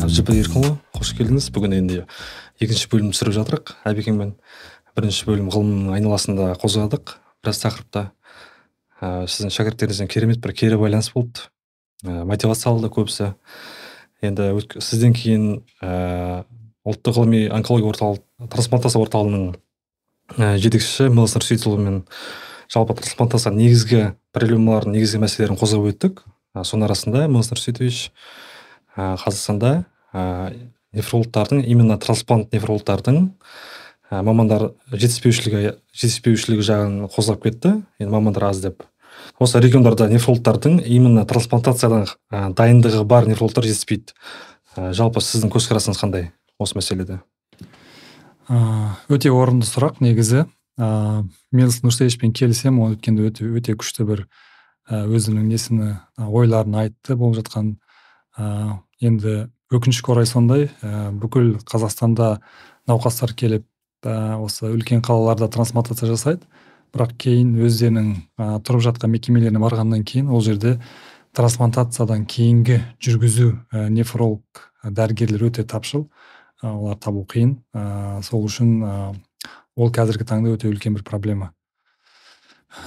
әбдіжаппар еркінұлы қош келдіңіз. Бүгін енді екінші бөлім түсіріп жатырық. Әбекеңмен бірінші бөлім ғылымның айналасында қозғадық. Біраз тақырыпта ә, сіздің шәкірттеріңізбен керемет бір кері байланыс болды. Ә, мотивация алды көбісі. Енді сізден кейін ә, ұлттық ғылыми онкология орталық трансплантация орталығының ә, жетекшісі мелс нұрсейітұлымен жалпы трансплантация негізгі проблемаларын негізгі мәселелерін қозғап өттік. Ә, соның арасында мелс нұрсейітович қазақстанда ә, нефрологтардың именно трансплант нефрологтардың мамандар жетіспеушілігі жетіспеушілігі жағын қозғап кетті. Енді мамандар аз деп. Осы региондарда нефрологтардың именно трансплантациядан дайындығы бар нефрологтар жетіспейді. Жалпы сіздің көзқарасыңыз қандай осы мәселеде? Өте орынды сұрақ негізі. Ыыы мелс нұрсейітовпен келісемін ол өткенде өте өте күшті бір өзінің несіні ойларын айтты болып жатқан. Ә, енді өкінішке орай сондай бүкіл қазақстанда науқастар келіп осы үлкен қалаларда трансплантация жасайды. Бірақ кейін өздерінің ә, тұрып жатқан мекемелеріне барғаннан кейін ол жерде трансплантациядан кейінгі жүргізу ә, нефролог дәрігерлер өте тапшыл. Олар табу қиын. Ә, сол үшін ол қазіргі таңда өте үлкен бір проблема.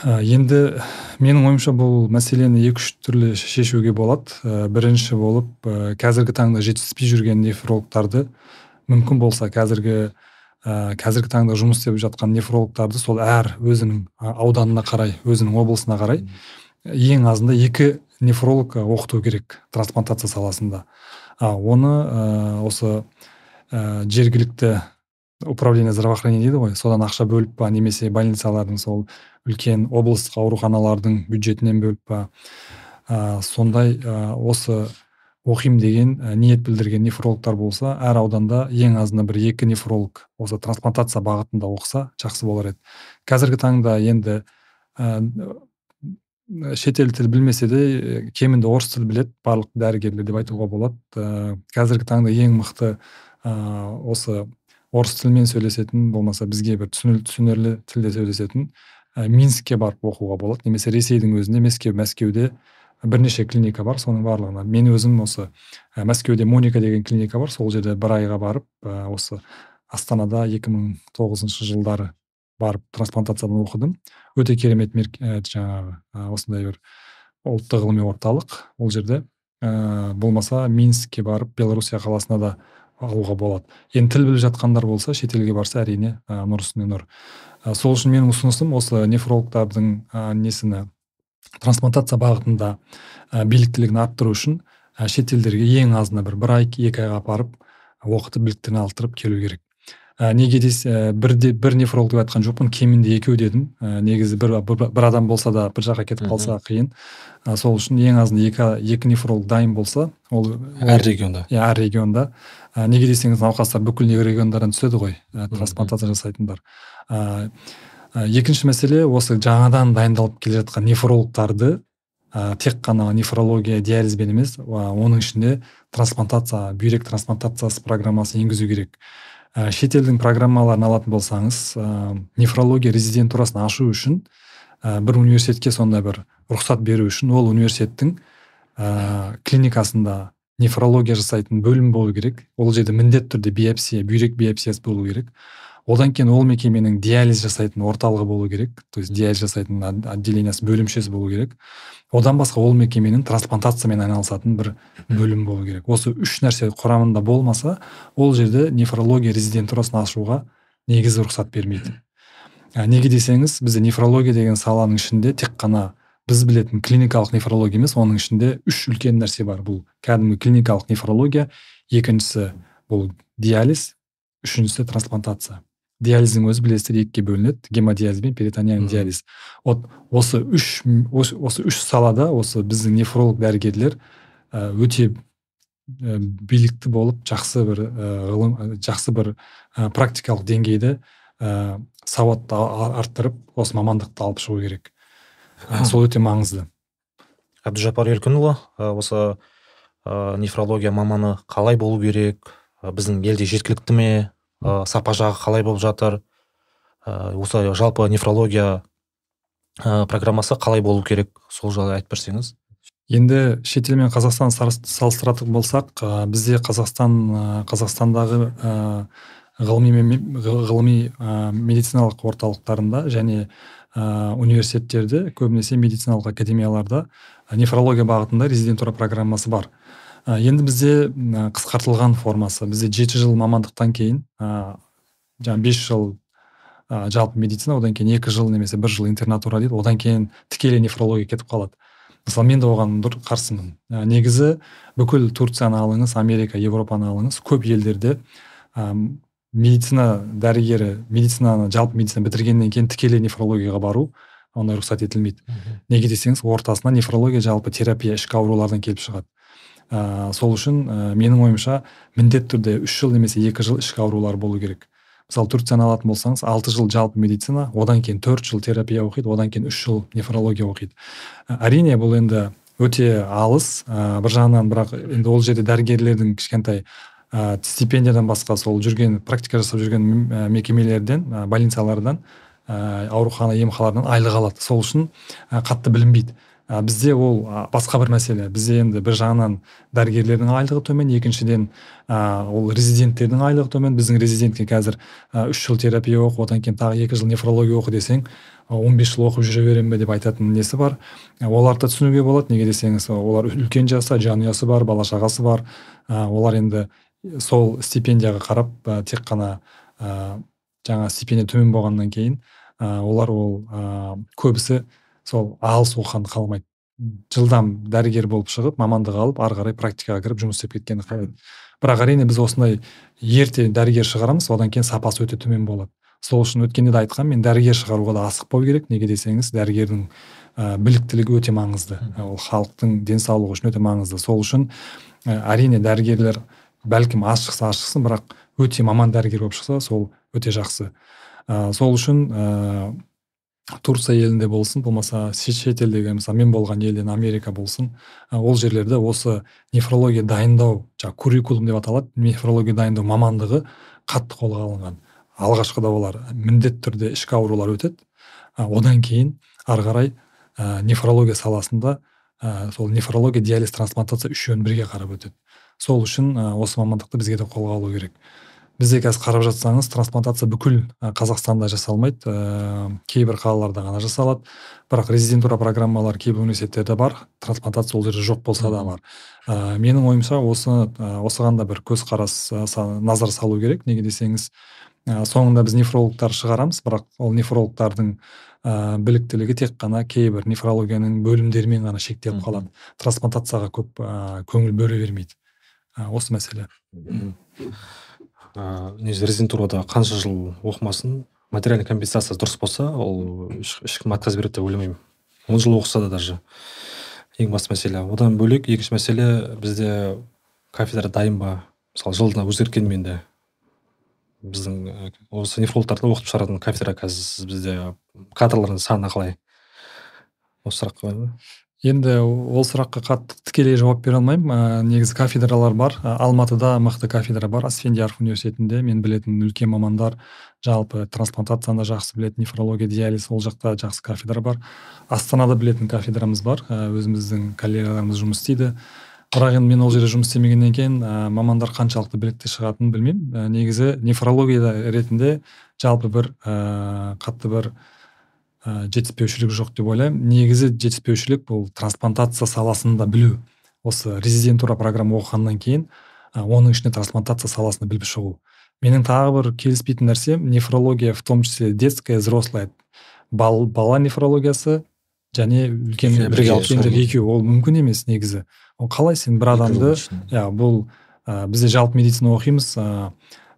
Ә, енді менің ойымша бұл мәселені екі үш түрлі шешуге болады. Ә, бірінші болып ә, қазіргі таңда жетіспей жүрген нефрологтарды мүмкін болса қазіргі ә, қазіргі таңда жұмыс істеп жатқан нефрологтарды сол әр өзінің ауданына қарай өзінің облысына қарай ең азында екі нефролог оқыту керек трансплантация саласында. А оны ә, осы ә, жергілікті управление здравоохранения дейді ғой. Содан ақша бөліп па немесе больницалардың сол үлкен облыстық ауруханалардың бюджетінен бөліп па. Ә, сондай ә, осы оқимын деген ә, ниет білдірген нефрологтар болса әр ауданда ең азында бір екі нефролог осы трансплантация бағытында оқыса жақсы болар еді. Қазіргі таңда енді ә, шетел тіл білмесе де кемінде орыс тіл білет барлық дәрігерлер деп айтуға болады. Ә, қазіргі таңда ең мықты ә, осы орыс тілімен сөйлесетін болмаса бізге бір түсінерлі тілде сөйлесетін ә, минскке барып оқуға болады. Немесе ресейдің өзінде мәскеу мәскеуде бірнеше клиника бар. Соның барлығына мен өзім осы ә, мәскеуде моника деген клиника бар. Сол жерде бір айға барып ә, осы астанада 2009 жылдары барып трансплантациядан оқыдым. Өте керемет ә, жаңағы ә, осындай бір ұлттық ғылыми орталық. Ол жерде ә, болмаса минскке барып белоруссия қаласына да алуға болады. Енді тіл біліп жатқандар болса шетелге барса әрине ә, нұр үстіне нұр. Ә, сол үшін менің ұсынысым осы нефрологтардың ә, несіні трансплантация бағытында ә, біліктілігін арттыру үшін ә, шетелдерге ең азында бір бір ай екі айға апарып оқытып біліктілігін арттырып келу керек. Ә, неге десе ә, бірде бір нефролог деп айтқан жоқпын кемінде екеу дедім. Ә, негізі бір, бір, бір адам болса да бір жаққа кетіп қалса қиын. Ә, сол үшін ең азында екі, екі нефролог дайын болса ол әр регионда. Иә әр регионда. Ә, неге десеңіз науқастар бүкіл региондардан түседі ғой ә, трансплантация жасайтындар. Ә, екінші мәселе осы жаңадан дайындалып келе жатқан нефрологтарды ә, тек қана нефрология диализбен емес оның ішінде трансплантация бүйрек трансплантациясы программасы енгізу керек. Ә, шетелдің программаларын алатын болсаңыз ә, нефрология резидентурасын ашу үшін ә, бір университетке сондай бір рұқсат беру үшін ол университеттің ә, клиникасында нефрология жасайтын бөлім болу керек. Ол жерде міндетті түрде биопсия бүйрек биопсиясы болу керек. Одан кейін ол мекеменің диализ жасайтын орталығы болу керек. То есть диализ жасайтын отделениесі бөлімшесі болу керек. Одан басқа ол мекеменің трансплантациямен айналысатын бір бөлім болу керек. Осы үш нәрсе құрамында болмаса ол жерде нефрология резидентурасын ашуға негізі рұқсат бермейді. Неге десеңіз бізде нефрология деген саланың ішінде тек қана біз білетін клиникалық нефрология емес оның ішінде үш үлкен нәрсе бар. Бұл кәдімгі клиникалық нефрология екіншісі бұл диализ үшіншісі трансплантация. Диализдің өзі білесіздер екіге бөлінеді. Гемодиализ бен перитониальный диализ. Вот осы үш осы үш салада осы біздің нефролог дәрігерлер өте билікті болып жақсы бір ғылым жақсы бір практикалық деңгейді сауатты арттырып осы мамандықты алып шығу керек. Сол өте маңызды. Әбдіжаппар еркінұлы осы ә, нефрология маманы қалай болу керек? Біздің елде жеткілікті ме? Ә, сапа жағы қалай болып жатыр. Ә, осы жалпы нефрология ә, программасы қалай болу керек сол жайлы айтып берсеңіз? Енді шетел мен қазақстан салыстыратын болсақ ә, бізде қазақстан ә, қазақстандағы ә, ғылыми ғылыми ә, медициналық орталықтарында және ә, университеттерде көбінесе медициналық академияларда нефрология бағытында резидентура программасы бар. Енді бізде ә, қысқартылған формасы. Бізде жеті жыл мамандықтан кейін ә, жаңағы бес жыл ә, жалпы медицина одан кейін екі жыл немесе бір жыл интернатура дейді. Одан кейін тікелей нефрология кетіп қалады. Мысалы мен де оған дұр қарсымын. Ә, негізі бүкіл турцияны алыңыз америка европаны алыңыз. Көп елдерде ә, медицина дәрігері медицинаны жалпы медицина бітіргеннен кейін тікелей нефрологияға бару ондай рұқсат етілмейді. Неге десеңіз ортасына нефрология жалпы терапия ішкі аурулардан келіп шығады. Ә, сол үшін ә, менің ойымша міндетті түрде үш жыл немесе екі жыл ішкі аурулар болу керек. Мысалы турцияны алатын болсаңыз алты жыл жалпы медицина одан кейін төрт жыл терапия оқиды одан кейін үш жыл нефрология оқиды. Әрине бұл енді өте алыс ә, бір жағынан бірақ енді ол жерде дәрігерлердің кішкентай ә, стипендиядан басқа сол жүрген практика жасап жүрген мекемелерден ә, больницалардан ә, аурухана емханалардан айлық алады. Сол үшін ә, қатты білінбейді. Ә, бізде ол басқа бір мәселе. Бізде енді бір жағынан дәрігерлердің айлығы төмен екіншіден ә, ол резиденттердің айлығы төмен. Біздің резидентке қазір үш жыл терапия оқы одан кейін тағы екі жыл нефрология оқы десең он бес жыл оқып жүре беремін бе деп айтатын несі бар? Оларды түсінуге болады. Неге десеңіз олар үлкен жаста жанұясы бар бала шағасы бар. Олар енді сол стипендияға қарап тек қана ә, жаңа стипендия төмен болғаннан кейін олар ол көбісі сол алыс оқығанды қаламайды жылдам дәрігер болып шығып мамандық алып ары қарай практикаға кіріп жұмыс істеп кеткенді қалайды бірақ әрине біз осындай ерте дәрігер шығарамыз одан кейін сапасы өте төмен болады. Сол үшін өткенде де айтқанмын мен дәрігер шығаруға да асықпау керек. Неге десеңіз дәрігердің ә, біліктілігі өте маңызды. Ол халықтың денсаулығы үшін өте маңызды. Сол үшін ә, әрине дәрігерлер бәлкім аз шықса аз шықсын бірақ өте маман дәрігер болып шықса сол өте жақсы. Ә, сол үшін турция елінде болсын болмаса шетелдегі мысалы мен болған елден америка болсын ол жерлерде осы нефрология дайындау жаңағы куррикулум деп аталады нефрология дайындау мамандығы қатты қолға алынған. Алғашқыда олар міндетті түрде ішкі аурулар өтеді. Одан кейін ары қарай ә, нефрология саласында ә, сол нефрология диализ трансплантация үшеуін бірге қарап өтеді. Сол үшін ә, осы мамандықты бізге де қолға алу керек. Бізде қазір қарап жатсаңыз трансплантация бүкіл қазақстанда жасалмайды. Ә, кейбір қалаларда ғана жасалады. Бірақ резидентура программалары кейбір университеттерде бар. Трансплантация ол жерде жоқ болса да бар. Ә, менің ойымша осы ә, осыған да бір көзқарас назар салу керек. Неге десеңіз ә, соңында біз нефрологтар шығарамыз. Бірақ ол нефрологтардың ә, біліктілігі тек қана кейбір нефрологияның бөлімдерімен ғана шектеліп қалады. Трансплантацияға көп ә, көңіл бөле бермейді. Ә, осы мәселе. Ыыы резидентурада қанша жыл оқымасын? Материальный компенсация дұрыс болса ол ешкім отказ береді деп ойламаймын. Он жыл оқыса да даже. Ең басты мәселе. Одан бөлек екінші мәселе бізде кафедра дайын ба? Мысалы жылына өзгерткенмен де. Біздің осы нефрологтарды оқытып шығаратын кафедра қазір бізде кадрлардың саны қалай? Осы сұраққа енді ол сұраққа қатты тікелей жауап бере алмаймын. Ә, негізі кафедралар бар. Ә, алматыда мықты кафедра бар. Асфендияров университетінде. Мен білетін үлкен мамандар жалпы трансплантацияны жақсы білетін нефрология диализ ол жақта жақсы кафедра бар. Астанада білетін кафедрамыз бар. Ә, өзіміздің коллегаларымыз жұмыс істейді. Бірақ енді мен ол жерде жұмыс істемегеннен кейін ә, мамандар қаншалықты білікті шығатынын білмеймін. Ә, негізі нефрология ретінде жалпы бір ә, қатты бір ә, жетіспеушілік жоқ деп ойлаймын. Негізі жетіспеушілік бұл трансплантация саласында білу. Осы резидентура программа оқығаннан кейін ә, оның ішінде трансплантация саласында біліп шығу. Менің тағы бір келіспейтін нәрсем нефрология в том числе детская взрослая. Бал, бала нефрологиясы және үлкен бірге екеуі. Ол мүмкін емес негізі. Ол қалай сен бір адамды иә бұл ә, бізде жалпы медицина оқимыз ә,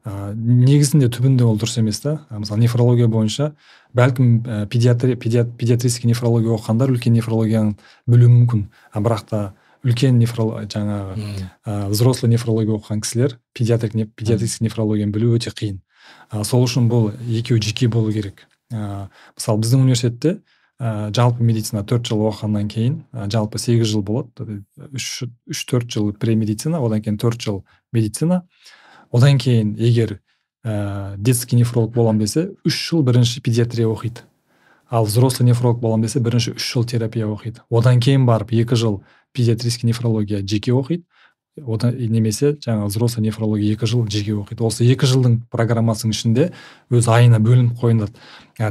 ә, негізінде түбінде ол дұрыс емес та. Мысалы нефрология бойынша бәлкім ә, педиатри, педиатрический нефрология оқығандар үлкен нефрологияны білуі мүмкін. А бірақ та үлкен нефролог жаңағы ә, взрослый нефрология оқыған кісілер педиатрик педиатрический нефрологияны білу өте қиын. Ә, сол үшін бұл екеуі жеке болу керек. Ә, мысалы біздің университетте ә, жалпы медицина төрт жыл оқығаннан кейін ә, жалпы сегіз жыл болады. Үш төрт жыл премедицина одан кейін төрт жыл медицина. Одан кейін егер ә, детский нефролог боламын десе үш жыл бірінші педиатрия оқиды. Ал взрослый нефролог боламын десе бірінші үш жыл терапия оқиды. Одан кейін барып екі жыл педиатрический нефрология жеке оқиды. Одан немесе жаңағы взрослый нефрология екі жыл жеке оқиды. Осы екі жылдың программасының ішінде өз айына бөлініп қойылады.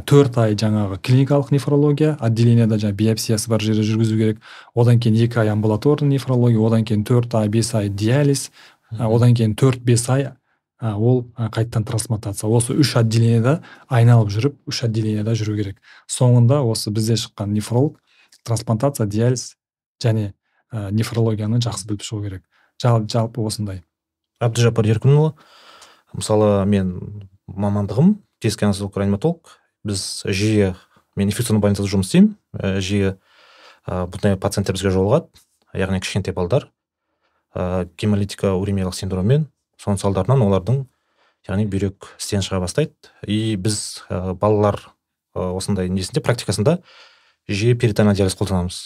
Төрт ай жаңағы клиникалық нефрология отделениеда жаңағы биопсиясы бар жерде жүргізу керек. Одан кейін екі ай амбулаторный нефрология одан кейін төрт ай бес ай диализ одан кейін төрт бес ай ол қайтадан трансплантация. Осы үш отделениеда айналып жүріп үш отделениеда жүру керек. Соңында осы бізде шыққан нефролог трансплантация диализ және ә, нефрологияны жақсы біліп шығу керек. Жал, жалпы осындай. Әбдіжаппар еркінұлы мысалы мен мамандығым детский анестезиолог реаниматолог. Біз жиі мен инфекционный больницада жұмыс істеймін. Жиі ә, бұндай пациенттер бізге жолығады. Яғни кішкентай балдар. Ә, гемолитика уремиялық синдроммен соның салдарынан олардың яғни бүйрек істен шыға бастайды. И біз ә, балалар ә, осындай несінде практикасында жиі перитонеал диализ қолданамыз.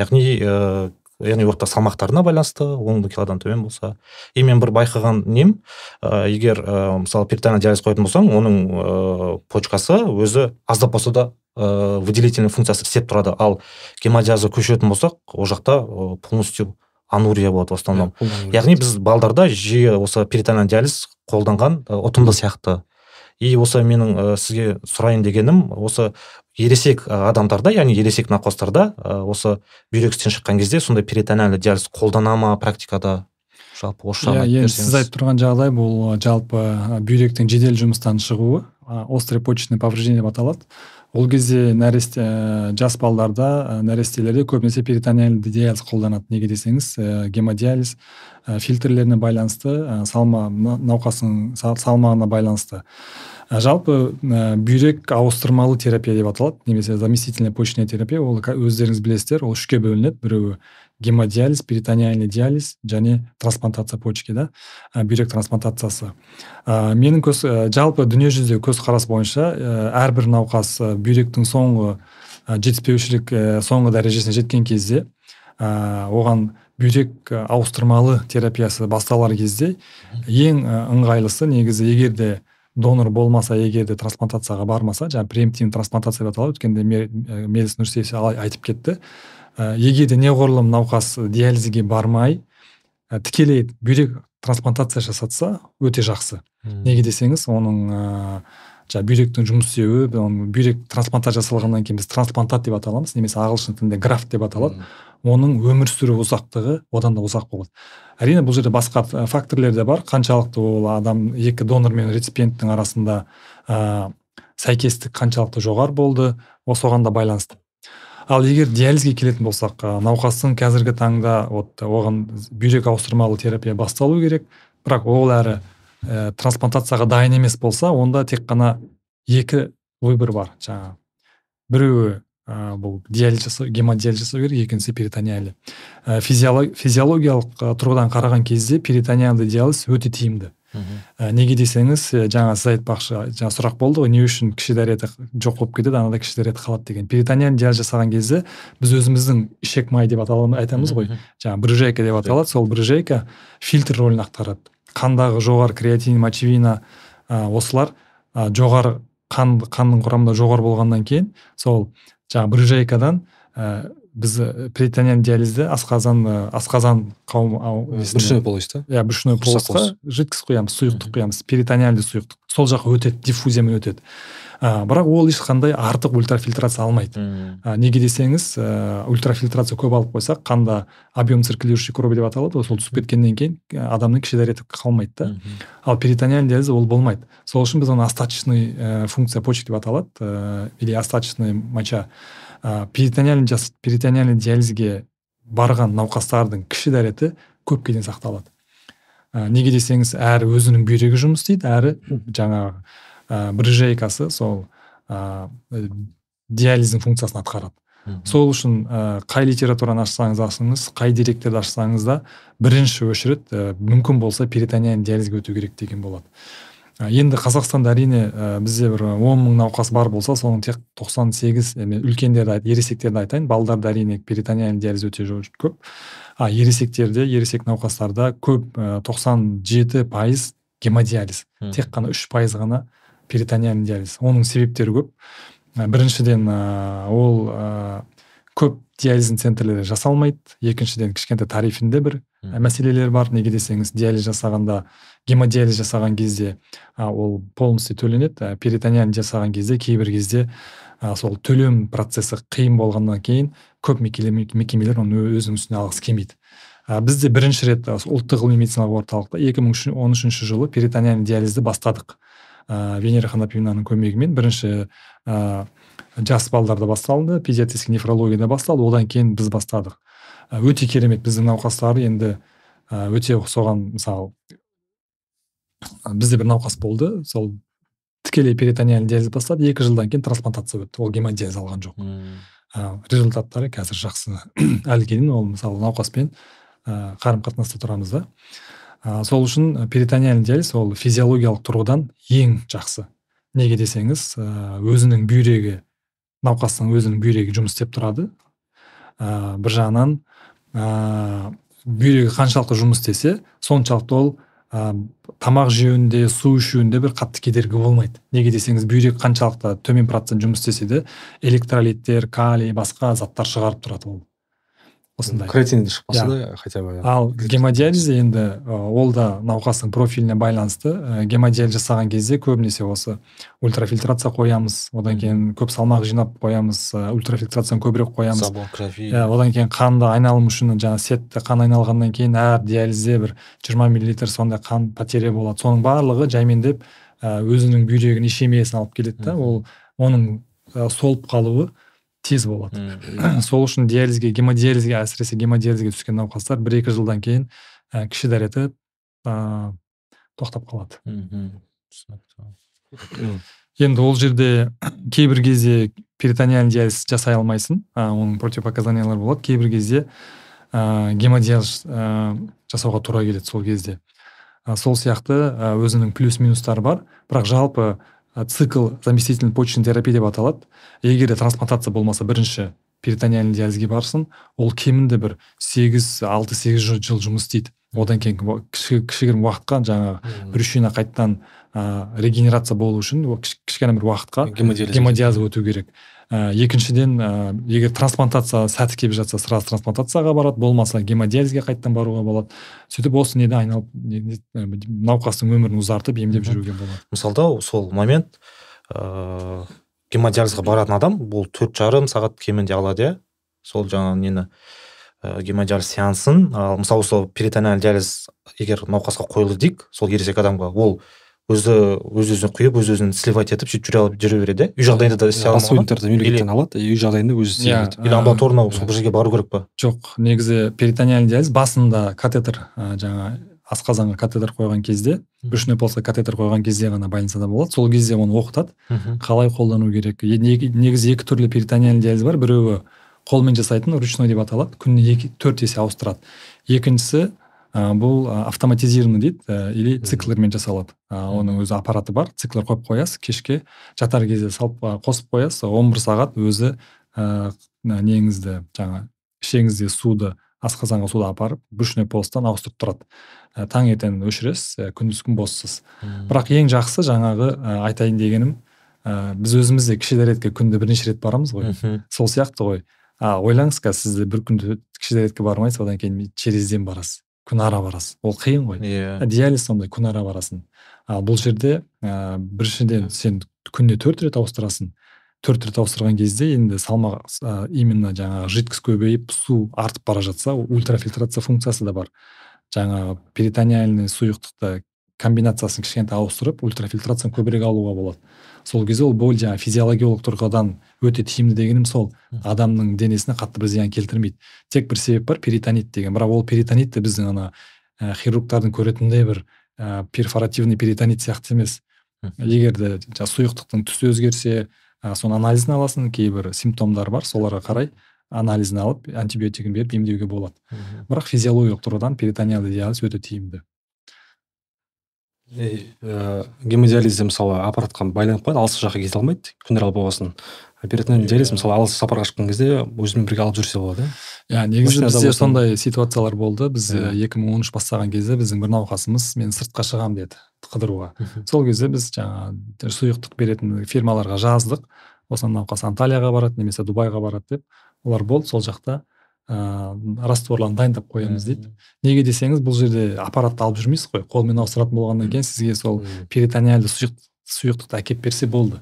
Яғни ә, яғни ортақ салмақтарына байланысты он килодан төмен болса. И мен бір байқаған нем ә, егер ә, мысалы перитонеал диализ қоятын болсаң оның ә, почкасы өзі аздап болса да ә, выделительный функциясы істеп тұрады. Ал гемодиализға көшетін болсақ ол жақта полностью анурия болады в основном. Яғни біз балдарда жиі осы перитонеал диализ қолданған ұтымды сияқты. И осы менің ә, сізге сұрайын дегенім осы ересек адамдарда яғни ересек науқастарда ә, осы бүйрек істен шыққан кезде сондай перитонеальный диализ қолдана ма практикада? Жалпы осы иә енді сіз айтып тұрған жағдай бұл жалпы бүйректің жедел жұмыстан шығуы острый почечный повреждение деп аталады. Ол кезде нәресте ә, жас балдарда ә, нәрестелерде көбінесе перитонеальный диализ қолданады. Неге десеңіз ә, гемодиализ ә, фильтрлеріне байланысты ә, салма науқастың салмағына байланысты. Ә, жалпы ә, бүйрек ауыстырмалы терапия деп аталады. Немесе заместительная почечная терапия. Ол өздеріңіз білесіздер ол үшке бөлінеді. Біреуі гемодиализ перитонеальный диализ және трансплантация почки да бүйрек трансплантациясы. Ә, менің көз ә, жалпы дүниежүзіндегі көзқарас бойынша ә, әрбір науқас ә, бүйректің соңғы ә, жетіспеушілік ә, соңғы дәрежесіне жеткен кезде ә, оған бүйрек ауыстырмалы терапиясы басталар кезде ең ыңғайлысы негізі егер де донор болмаса егер де трансплантацияға бармаса жаңағы преемптивный трансплантация деп аталады өткенде мелис нұрсейітов айтып кетті. Ә, егер де неғұрлым науқас диализге бармай ә, тікелей бүйрек трансплантация жасатса өте жақсы. Неге десеңіз оның ә, жаңағы бүйректің жұмыс істеуі бүйрек трансплантация жасалғаннан кейін біз трансплантат деп аталамыз немесе ағылшын тілінде графт деп аталады оның өмір сүру ұзақтығы одан да ұзақ болады. Әрине бұл жерде басқа факторлер де бар. Қаншалықты ол адам екі донор мен реципиенттің арасында ә, сәйкестік қаншалықты жоғары болды соған да байланысты. Ал егер диализге келетін болсақ науқастың қазіргі таңда вот оған бүйрек ауыстырмалы терапия басталу керек. Бірақ ол әрі ә, трансплантацияға дайын емес болса онда тек қана екі выбор бар. Жаңағы біреуі ә, бұл диализ жасау гемодиализ жасау керек екіншісі перитониальный. Ә, физиологиялық тұрғыдан қараған кезде перитониальный диализ өте тиімді. Ә, неге десеңіз жаңа сіз айтпақшы жаңа сұрақ болды ғой не үшін кіші дәреті жоқ болып кетеді анада кіші дәреті қалады деген. Перитониальный диализ жасаған кезде біз өзіміздің ішек май деп айтамыз ғой. Жаңағы брыжейка деп аталады. Сол брыжейка фильтр рөлін атқарады. Қандағы жоғары креатин мочевина ә, осылар ә, жоғары қан қанның құрамында жоғары болғаннан кейін сол жаңағы брыжейкадан ә, біз перитониальный диализде асқазан асқазан қауым брюшной полость иә брюшной полостьқа жидкость құямыз сұйықтық құямыз перитониальный сұйықтық. Сол жаққа өтеді диффузиямен өтеді. Ә, бірақ ол ешқандай артық ультрафильтрация алмайды. Ә, неге десеңіз ә, ультрафильтрация көп алып қойсақ қанда объем циркулирующей крови деп аталады ғой сол түсіп кеткеннен кейін адамның кіші дәреті қалмайды да. Ал перитониальный диализ ол болмайды. Сол үшін біз оны остаточный ә, функция почек деп аталады ә, или остаточный моча. Ә, перитониальный жас перитониальный диализге барған науқастардың кіші дәреті көп дейін сақталады ә, неге десеңіз әрі өзінің бүйрегі жұмыс істейді әрі жаңағы ә, брыжейкасы сол ә, диализдің функциясын атқарады сол үшін ә, қай литератураны ашсаңыз ашыңыз қай деректерді ашсаңыз да бірінші очередь ә, мүмкін болса перитониальный диализге өту керек деген болады енді қазақстанда әрине ә, бізде бір он мың науқас бар болса соның тек 98 үлкендерді ересектерді айтайын. Балдарда әрине перитониальный диализ өте көп. А ересектерде ересек науқастарда көп ә, 97 пайыз гемодиализ. Тек қана үш пайыз ғана перитониальный диализ. Оның себептері көп. Біріншіден ә, ол ә, көп диализдің центрлері жасалмайды. Екіншіден кішкентай тарифінде бір ә, мәселелер бар. Неге десеңіз диализ жасағанда гемодиализ жасаған кезде ә, ол полностью төленеді. Ә, жасаған кезде кейбір кезде ә, сол төлем процесі қиын болғаннан кейін көп мекемелер оны өзінің үстіне алғысы келмейді. Ә, бізде бірінші рет ұлттық ғылыми медициналық орталықта 2013 жылы перитониальный диализді бастадық. Ә, венера ханапьевнаның көмегімен бірінші ә, жас балдарда басталды педиатрический нефрологияда басталды одан кейін біз бастадық. Ә, өте керемет біздің науқастар енді ә, өте соған мысалы бізде бір науқас болды сол тікелей перитониальный диализ бастады екі жылдан кейін трансплантация өтті ол гемодиализ алған жоқ. Ә, результаттары қазір жақсы. Әлі дейін ол мысалы науқаспен ә, қарым қатынаста тұрамыз да. Ә, сол үшін перитониальный диализ ол физиологиялық тұрғыдан ең жақсы. Неге десеңіз ә, өзінің бүйрегі науқастың өзінің бүйрегі жұмыс істеп тұрады. Ә, бір жағынан ә, бүйрегі қаншалықты жұмыс істесе соншалықты ол ә, тамақ жеуінде су ішуінде бір қатты кедергі болмайды. Неге десеңіз бүйрек қаншалықты төмен процент жұмыс істесе де электролиттер калий басқа заттар шығарып тұрады ол. Осындай. креатин шықпаса да хотя бы ал гемодиализде енді ол да науқастың профиліне байланысты. Гемодиализ жасаған кезде көбінесе осы ультрафильтрация қоямыз одан кейін көп салмақ жинап қоямыз ультрафильтрацияны көбірек қоямыз. Иә одан кейін қанды айналым үшін жаңағы сетті қан айналғаннан кейін әр диализде бір 20 миллилитр сондай қан потеря болады. Соның барлығы жаймендеп өзінің бүйрегінің ишемиясын алып келеді да. Ол оның солып қалуы тез болады. Сол үшін диализге гемодиализге әсіресе гемодиализге түскен науқастар бір екі жылдан кейін ә, кіші дәрет ә, тоқтап қалады. Енді ол жерде кейбір кезде перитониальный диализ жасай алмайсың. Ә, оның противопоказаниялары болады. Кейбір кезде ә, гемодиализ ә, жасауға тура келеді сол кезде. Ә, сол сияқты ә, өзінің плюс минустары бар. Бірақ жалпы цикл заместительный почечный терапия деп аталады. Егер де трансплантация болмаса бірінші перитониальный диализге барсын ол кемінде бір сегіз алты сегіз жыл жұмыс істейді. Одан кейін кішігірім уақытқа жаңағы брюшина қайтадан ә, регенерация болу үшін кішкене бір уақытқа гемодиализ өту керек. Ә, екіншіден ә, егер трансплантация сәті келіп жатса сразу трансплантацияға барады болмаса гемодиализге қайтадан баруға болады. Сөйтіп осы неде айналып науқастың өмірін ұзартып емдеп жүруге болады. Мысалда сол момент ыыы гемодиализға баратын адам бұл төрт жарым сағат кемінде алады иә? Сол жаңағы нені ә, гемодиализ сеансын. Ал мысалы сол перитониальный диализ егер науқасқа қойылды дейік сол ересек адамға ол өзі өз өзіне құйып өз өзін сливать етіп сөйтіп жүре алып жүре береді. Иә үй жағдайында да істей алмаған мемлекеттен алады. Үй жағдайында өзі істейді или амбулаторно сол бір жерге бару керек па? Жоқ негізі перитониальный диализ басында катетер ә, жаңа асқазанға катетер қойған кезде брюшной полосқа катетер қойған кезде ғана больницада болады. Сол кезде оны оқытады. Қалай қолдану керек? Негізі екі түрлі перитониальный диализ бар. Біреуі қолмен жасайтын ручной деп аталады. Күніне екі төрт есе ауыстырады. Екіншісі ә, бұл автоматизированный дейді ә, или циклермен жасалады. Ә, оның өзі аппараты бар циклер қойып қоясыз кешке жатар кезде салып қосып қоясыз он бір сағат өзі ә, неңізді жаңа ішеңізде суды асқазанға суды апарып брюшной полостан ауыстырып тұрады. Ә, таңертең өшіресіз ә, күндіз күн боссыз бірақ ең жақсы жаңағы ә, айтайын дегенім ә, біз өзіміз де кіші дәретке күнде бірнеше рет барамыз ғой. Сол сияқты ғой. А ойлаңыз қазір сіз бір күнде кіші дәретке бармайсыз одан кейін через ден барасыз. Күнара барасыз ол қиын ғой. Иә. Yeah. диализ сондай күнара барасың. Ал бұл жерде ә, біріншіден сен күнде төрт рет ауыстырасың. Төрт рет ауыстырған кезде енді салмақ ә, именно жаңағы жидкость көбейіп су артып бара жатса ультрафильтрация функциясы да бар. Жаңағы перитониальный сұйықтықты комбинациясын кішкентай ауыстырып ультрафильтрацияны көбірек алуға болады. Сол кезде ол боль жаңағы физиологиялық тұрғыдан өте тиімді дегенім сол. Адамның денесіне қатты бір зиян келтірмейді. Тек бір себеп бар перитонит деген. Бірақ ол перитонит те біздің ана ә, хирургтардың көретіндей бір ә, перфоративный перитонит сияқты емес. Егер де сұйықтықтың түсі өзгерсе ә, соның анализін аласың кейбір симптомдар бар соларға қарай анализін алып антибиотигін беріп емдеуге болады. Бірақ физиологиялық тұрғыдан перитониалды диализ өте тиімді. Гемодиализде мысалы аппаратқа байланып қалады алыс жаққа кете алмайды күнара болғасын. Перитонеальный диализ мысалы алыс сапарға шыққан кезде өзімен бірге алып жүрсе болады иә негізі бізде сондай ситуациялар болды. Біз екі мың он үш бастаған кезде біздің бір науқасымыз мен сыртқа шығамын деді қыдыруға. Сол кезде біз жаңағы сұйықтық беретін фирмаларға жаздық. Осы науқас анталияға барады немесе дубайға барады деп. Олар болды сол жақта ыыы растворларын дайындап қоямыз дейді неге десеңіз бұл жерде аппаратты алып жүрмейсіз ғой. Қолмен ауыстыратын болғаннан кейін сізге сол перитониальды сұйық, сұйықтықты әкеліп берсе болды.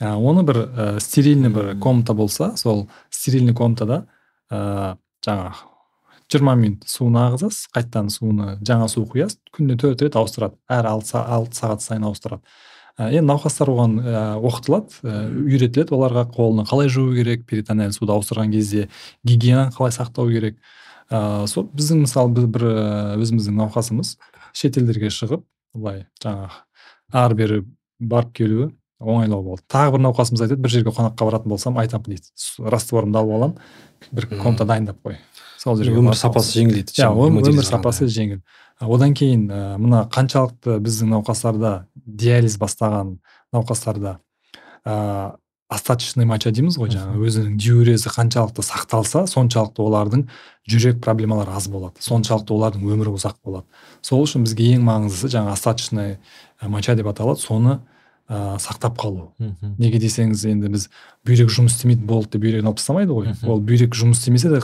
Ә, оны бір ә, стерильный бір комната болса сол стерильный комнатада ә, жаңағы жиырма минут суын ағызасыз қайтадан суыны жаңа су құясыз күніне төрт рет ауыстырады. Әр алты сағат сайын ауыстырады. Енді науқастар оған ә, оқытылады ә, үйретіледі оларға қолын қалай жуу керек перитонеаль суды ауыстырған кезде гигиенаны қалай сақтау керек. Ә, сол біздің мысалы біз бір өзіміздің науқасымыз шетелдерге шығып былай жаңағы ары бері барып келуі оңайлау болды. Тағы бір науқасымыз айтады бір жерге қонаққа баратын болсам айтамын дейді. Растворымды алып аламын бір комната дайындап қой. Сол жерге өмір сапасы жеңілдейді иә өмір сапасы жеңіл. Одан кейін ә, мына қаншалықты біздің науқастарда диализ бастаған науқастарда ә, остаточный моча дейміз ғой жаңағы өзінің диурезі қаншалықты сақталса соншалықты олардың жүрек проблемалары аз болады соншалықты олардың өмірі ұзақ болады. Сол үшін бізге ең маңыздысы жаңағы остаточный моча деп аталады соны ә, сақтап қалу. Неге десеңіз енді біз бүйрек жұмыс істемейді болды деп бүйрегін алып тастамайды ғой. Ол бүйрек жұмыс істемесе де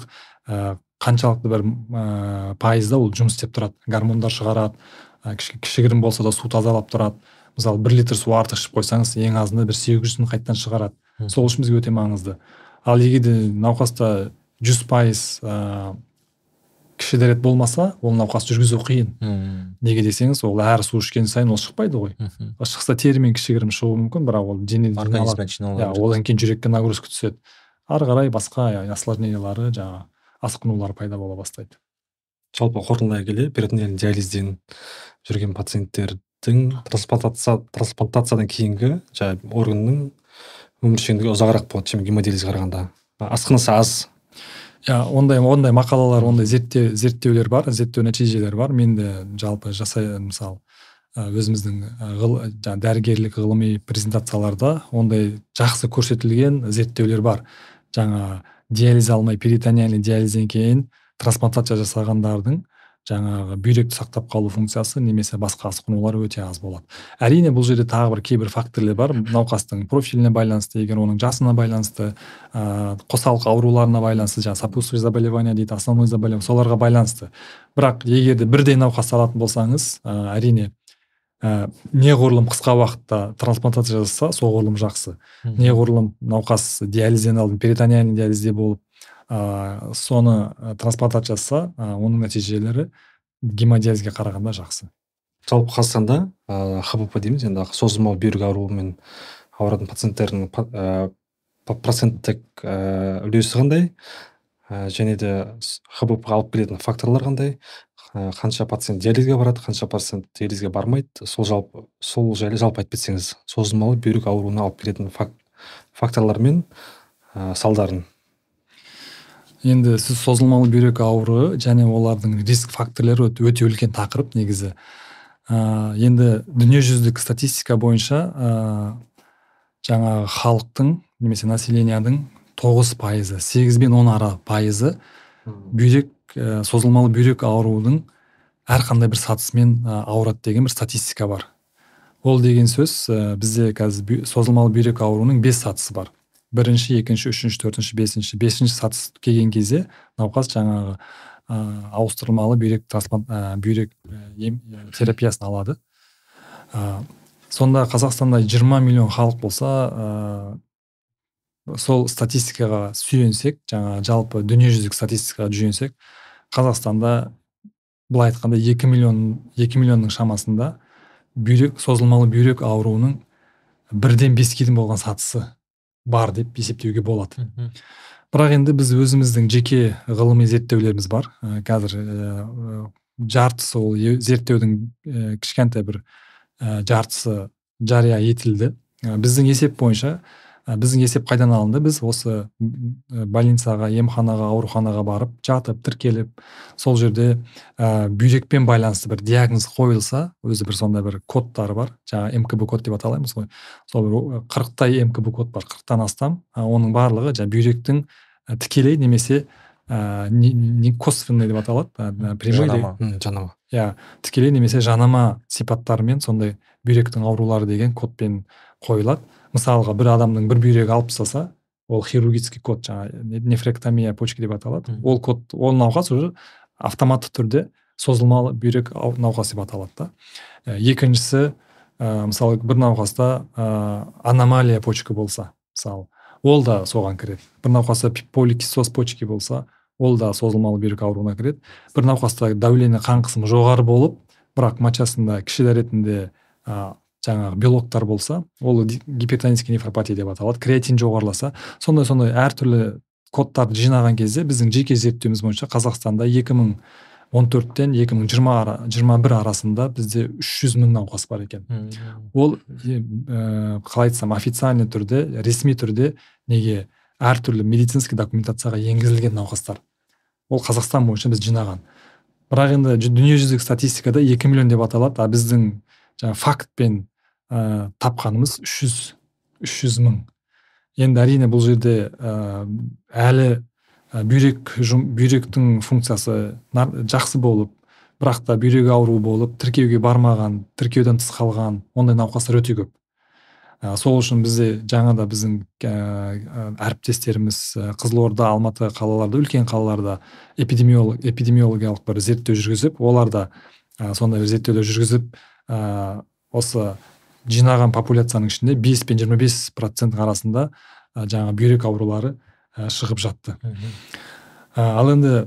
ә, қаншалықты бір ә, пайызда ол жұмыс істеп тұрады. Гормондар шығарады. Ә, кішігірім болса да су тазалап тұрады. Мысалы бір литр су артық ішіп қойсаңыз ең азында бір сегіз жүзін қайтадан шығарады. Сол үшін бізге өте маңызды. Ал егер де науқаста жүз пайыз ә, кіші дәрет болмаса ол науқас жүргізу қиын. Неге десеңіз ол әр су ішкен сайын ол шықпайды ғой. Шықса терімен кішігірім шығуы мүмкін бірақ ол денеден иә одан кейін жүрекке нагрузка түседі. Ары қарай басқа осложнениялары жаңағы асқынулар пайда бола бастайды. Жалпы қорытындылай келе перитонеальный диализден жүрген пациенттердің трансплантация трансплантациядан кейінгі жаңағы органның өміршеңдігі ұзағырақ болады. Чем гемодиализге қарағанда. Асқынысы аз. Иә ондай ондай мақалалар ондай зерттеу зерттеулер бар зерттеу нәтижелері бар. Мен де жалпы жасай мысалы өзіміздің жаңағы дәрігерлік ғылыми презентацияларда ондай жақсы көрсетілген зерттеулер бар. Жаңа диализ алмай перитониальный диализден кейін трансплантация жасағандардың жаңағы бүйректі сақтап қалу функциясы немесе басқа асқынулар өте аз болады. Әрине бұл жерде тағы бір кейбір факторлер бар. Науқастың профиліне байланысты егер оның жасына байланысты ә, қосалқы ауруларына байланысты жаңағы сопутствующий заболевание дейді основной заболевание соларға байланысты. Бірақ егер де бірдей науқас алатын болсаңыз ә, әрине ә, неғұрлым қысқа уақытта трансплантация жасаса соғұрлым жақсы. Неғұрлым науқас диализден алдын перитониальный диализде болып ә, соны трансплантация жасаса ә, оның нәтижелері гемодиализге қарағанда жақсы. Жалпы қазақстанда ә, хбп дейміз енді созылмалы бүйрек ауруымен ауыратын пациенттердің ә, проценттік ә, үлесі қандай? Ә, және де хбп алып келетін факторлар қандай? Э, қанша пациент диализге барады қанша пациент диализге бармайды. Сол жалпы сол жайлы жалпы айтып кетсеңіз созылмалы бүйрек ауруына алып келетін факторлар мен ә, салдарын. Енді сіз созылмалы бүйрек ауруы және олардың риск факторлары өте үлкен тақырып негізі. Ә, енді дүниежүзілік статистика бойынша ә, жаңағы халықтың немесе населениядың тоғыз пайызы сегіз бен он ара пайызы бүйрек ә, созылмалы бүйрек ауруының әрқандай бір сатысымен ә, ауырады деген бір статистика бар. Ол деген сөз ә, бізде қазір созылмалы бүйрек ауруының бес сатысы бар. Бірінші екінші үшінші төртінші бесінші. Бесінші сатыс келген кезде науқас жаңағы ә, ауыстырмалы бүйрек трансплант ә, бүйрек ем терапиясын алады. Ә, сонда қазақстанда 20 миллион халық болса сол статистикаға сүйенсек жаңа жалпы дүниежүзілік статистикаға сүйенсек қазақстанда былай айтқанда екі миллион екі миллионның шамасында бүйрек созылмалы бүйрек ауруының бірден беске дейін болған сатысы бар деп есептеуге болады. Бірақ енді біз өзіміздің жеке ғылыми зерттеулеріміз бар. Ә, қазір ә, жартысы ол зерттеудің ә, кішкентай бір ә, жартысы жария етілді. Біздің есеп бойынша біздің есеп қайдан алынды? Біз осы больницаға емханаға ауруханаға барып жатып тіркеліп сол жерде ә, бүйрекпен байланысты бір диагноз қойылса өзі бір сондай бір кодтары бар. Жаңағы мкб код деп аталаймыз ғой. Сол бір қырықтай мкб код бар қырықтан астам. Оның барлығы жаңағы бүйректің тікелей немесе ә, не, косвенный деп аталады. Прямой жанама. иә тікелей немесе жанама сипаттарымен сондай бүйректің аурулары деген кодпен қойылады. Мысалға бір адамның бір бүйрегі алып тастаса ол хирургический код жаңағы нефректомия почки деп аталады. Ол код ол науқас уже автоматты түрде созылмалы бүйрек ау- науқас деп аталады да. Ә, екіншісі ә, мысалы бір науқаста ә, аномалия почка болса мысалы ол да соған кіреді. Бір науқаста поликистоз почки болса ол да созылмалы бүйрек ауруына кіреді. Бір науқаста давление қан қысымы жоғары болып бірақ мочасында кіші дәретінде ә, жаңағы белоктар болса ол гипертонический нефропатия деп аталады креатин жоғарыласа сондай сондай әртүрлі кодтарды жинаған кезде біздің жеке зерттеуіміз бойынша қазақстанда 2014-тен 2020-21 арасында бізде 300 мың науқас бар екен. Ол ә, қалай айтсам официальный түрде ресми түрде неге әртүрлі медицинский документацияға енгізілген науқастар. Ол қазақстан бойынша біз жинаған. Бірақ енді дүниежүзілік статистикада 2 миллион деп аталады а біздің жаңағы фактпен ә, тапқанымыз 300 300 мың. Енді әрине бұл жерде ә, әлі ә, бүйрек жұм, бүйректің функциясы жақсы болып бірақ та бүйрегі ауру болып тіркеуге бармаған тіркеуден тыс қалған ондай науқастар өте көп. Ә, сол үшін бізде жаңа да біздің ә, әріптестеріміз ә, қызылорда алматы қалаларда үлкен қалаларда эпидемиолог эпидемиологиялық бір зерттеу жүргізіп олар да ә, сондай бір зерттеулер жүргізіп ә, осы жинаған популяцияның ішінде 5 пен 25 проценттің арасында ә, жаңағы бүйрек аурулары ә, шығып жатты. Ә, ал енді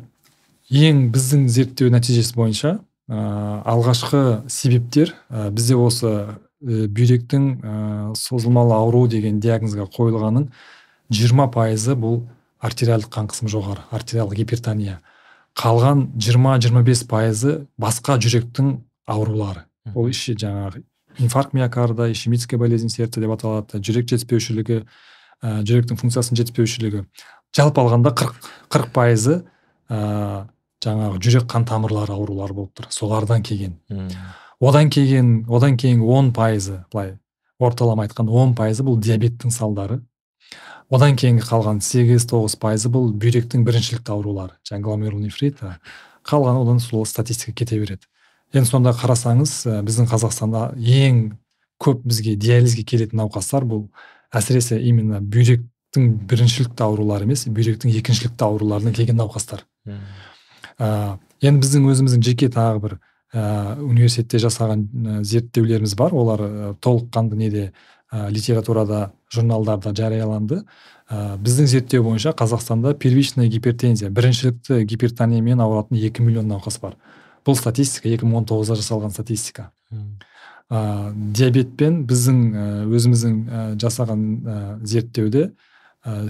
ең біздің зерттеу нәтижесі бойынша ә, алғашқы себептер ә, бізде осы ә, бүйректің ә, созылмалы ауру деген диагнозға қойылғанның 20 пайызы бұл артериалдық қан қысымы жоғары артериалдық гипертония. Қалған 20-25 пайызы басқа жүректің аурулары. Ол іші жаңағы инфаркт миокарда ишемическая болезнь сердца деп аталады жүрек жетіспеушілігі ә, жүректің функциясының жетіспеушілігі. Жалпы алғанда 40 40 пайызы ә, жаңағы жүрек қан тамырлары аурулары болып тұр солардан келген одан келген одан кейінгі он пайызы былай орталама айтқанда он пайызы бұл диабеттің салдары. Одан кейінгі қалған сегіз тоғыз пайызы бұл бүйректің біріншілікті аурулары жаңағы гломерулонефрит а қалғаны одан сол статистика кете береді. Енді сонда қарасаңыз ә, біздің қазақстанда ең көп бізге диализге келетін науқастар бұл әсіресе именно бүйректің біріншілікті аурулары емес бүйректің екіншілікті ауруларынан келген науқастар. Ә, енді біздің өзіміздің жеке тағы бір ә, университетте жасаған ә, зерттеулеріміз бар. Олар ә, толыққанды неде ә, литературада журналдарда жарияланды. Ә, біздің зерттеу бойынша қазақстанда первичная гипертензия біріншілікті гипертониямен ауыратын 2 миллион науқас бар. Бұл статистика 2019-да жасалған статистика. Ә, диабетпен біздің өзіміздің жасаған зерттеуде ә,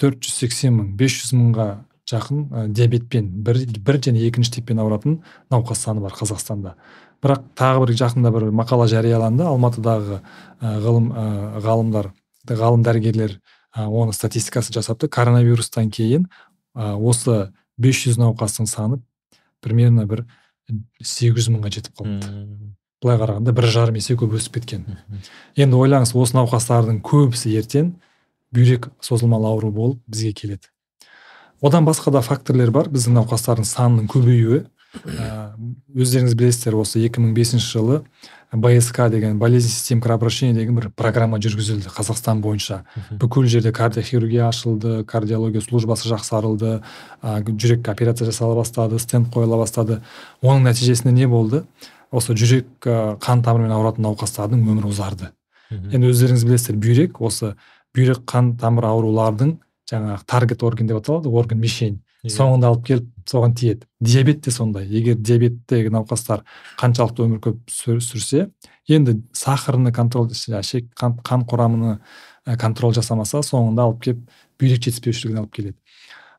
480 мың 500 мыңға жақын диабетпен бір, бір және екінші типпен ауыратын науқас саны бар қазақстанда. Бірақ тағы бір жақында бір мақала жарияланды. Алматыдағы ғылым ә, ғалымдар ғалым дәрігерлер ә, оны статистикасын жасапты. Коронавирустан кейін осы 500 науқастың саны примерно бір 800 мыңға жетіп қалыпты. Былай қарағанда бір жарым есе көп өсіп кеткен. Енді ойлаңыз осы науқастардың көбісі ертең бүйрек созылмалы ауру болып бізге келеді. Одан басқа да факторлер бар. Біздің науқастардың санының көбеюі. Өздеріңіз білесіздер осы 2005 жылы бск деген болезнь систем кровообращения деген бір программа жүргізілді қазақстан бойынша. Бүкіл жерде кардиохирургия ашылды кардиология службасы жақсарылды ә, жүрекке операция жасала бастады стенд қойыла бастады. Оның нәтижесінде не болды? Осы жүрек қан тамырымен ауыратын науқастардың өмірі ұзарды. Енді өздеріңіз білесіздер бүйрек осы бүйрек қан тамыр аурулардың жаңағы таргет орган деп аталады орган мишень соңында алып келіп соған тиеді. Диабет те сондай. Егер диабеттегі науқастар қаншалықты өмір көп сүр- сүрсе енді сахарны контроль шек қан, қан құрамыны ә, контроль жасамаса соңында алып келіп бүйрек жетіспеушілігіне алып келеді.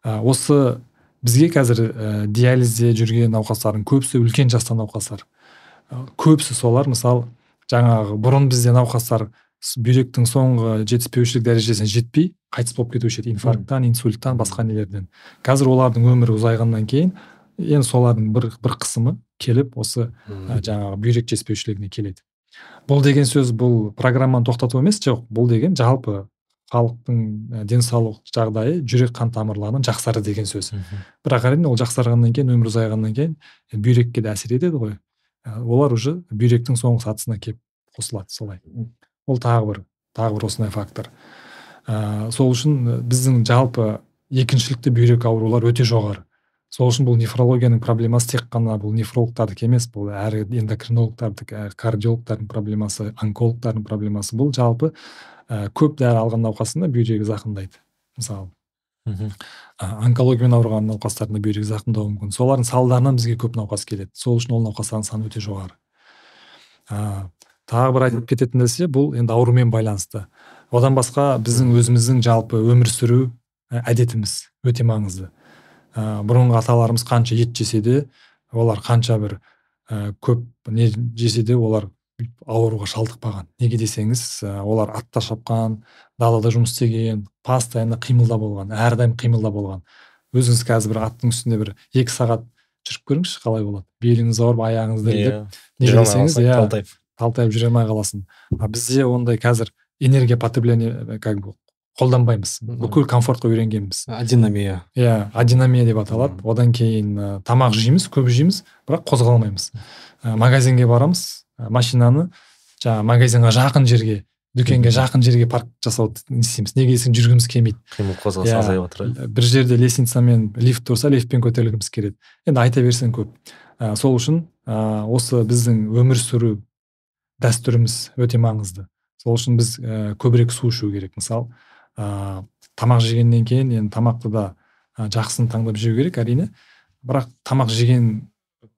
Ә, осы бізге қазір ә, диализде жүрген науқастардың көбісі үлкен жаста науқастар. Көбісі солар мысалы жаңағы бұрын бізде науқастар бүйректің соңғы жетіспеушілік дәрежесіне жетпей қайтыс болып кетуші еді. Инфаркттан инсульттан басқа нелерден. Қазір олардың өмірі ұзайғаннан кейін енді солардың бір бір қысымы келіп осы ә, жаңағы бүйрек жетіспеушілігіне келеді. Бұл деген сөз бұл программаны тоқтату емес жоқ бұл деген жалпы халықтың денсаулық жағдайы жүрек қан тамырларының жақсарды деген сөз. Бірақ әрине ол жақсарғаннан кейін өмір ұзайғаннан кейін бүйрекке де әсер етеді ғой. Олар уже бүйректің соңғы сатысына келіп қосылады солай. Ол тағы бір тағы бір осындай фактор. Ә, сол үшін біздің жалпы екіншілікті бүйрек аурулар өте жоғары. Сол үшін бұл нефрологияның проблемасы тек қана бұл нефрологтардікі емес бұл әрі эндокринологтардікі әрі кардиологтардың проблемасы онкологтардың проблемасы. Бұл жалпы ә, көп дәрі алған науқасында бүйрегі зақымдайды мысалы. Мхм. Онкологиямен ауырған науқастардың да бүйрегі зақымдауы мүмкін. Солардың салдарынан бізге көп науқас келеді. Сол үшін ол науқастардың саны өте жоғары. Ә, тағы бір айтып кететін нәрсе бұл енді аурумен байланысты. Одан басқа біздің өзіміздің жалпы өмір сүру әдетіміз өте маңызды. Ә, бұрынғы аталарымыз қанша ет жесе де олар қанша бір ә, көп не жесе де олар ауруға шалдықпаған. Неге десеңіз ә, олар атта шапқан далада жұмыс істеген постоянно қимылда болған әрдайым қимылда болған. Өзіңіз қазір бір аттың үстінде бір екі сағат жүріп көріңізші қалай болады? Беліңіз ауырып аяғыңыз дірілдеп неге десеңіз иә. Талтайып жүре алмай қаласың. А бізде ондай қазір энергия потребление как бы қолданбаймыз. Бүкіл комфортқа үйренгенбіз. Адинамия иә адинамия деп аталады. Одан кейін ә, тамақ жейміз көп жейміз бірақ қозғалмаймыз. Ә, магазинге барамыз ә, машинаны жаңағы магазинға жақын жерге дүкенге жақын жерге парк жасауды не істейміз. Неге десең жүргіміз келмейді. Қимыл қозғалыс Иә. азайып жатыр бір жерде лестницамен лифт тұрса лифтпен көтерілгіміз келеді. Енді айта берсең көп. Ә, сол үшін ә, осы біздің өмір сүру дәстүріміз өте маңызды. Сол үшін біз ә, көбірек су ішу керек мысалы ә, тамақ жегеннен кейін енді тамақты да ә, жақсысын таңдап жеу керек әрине. Бірақ тамақ жеген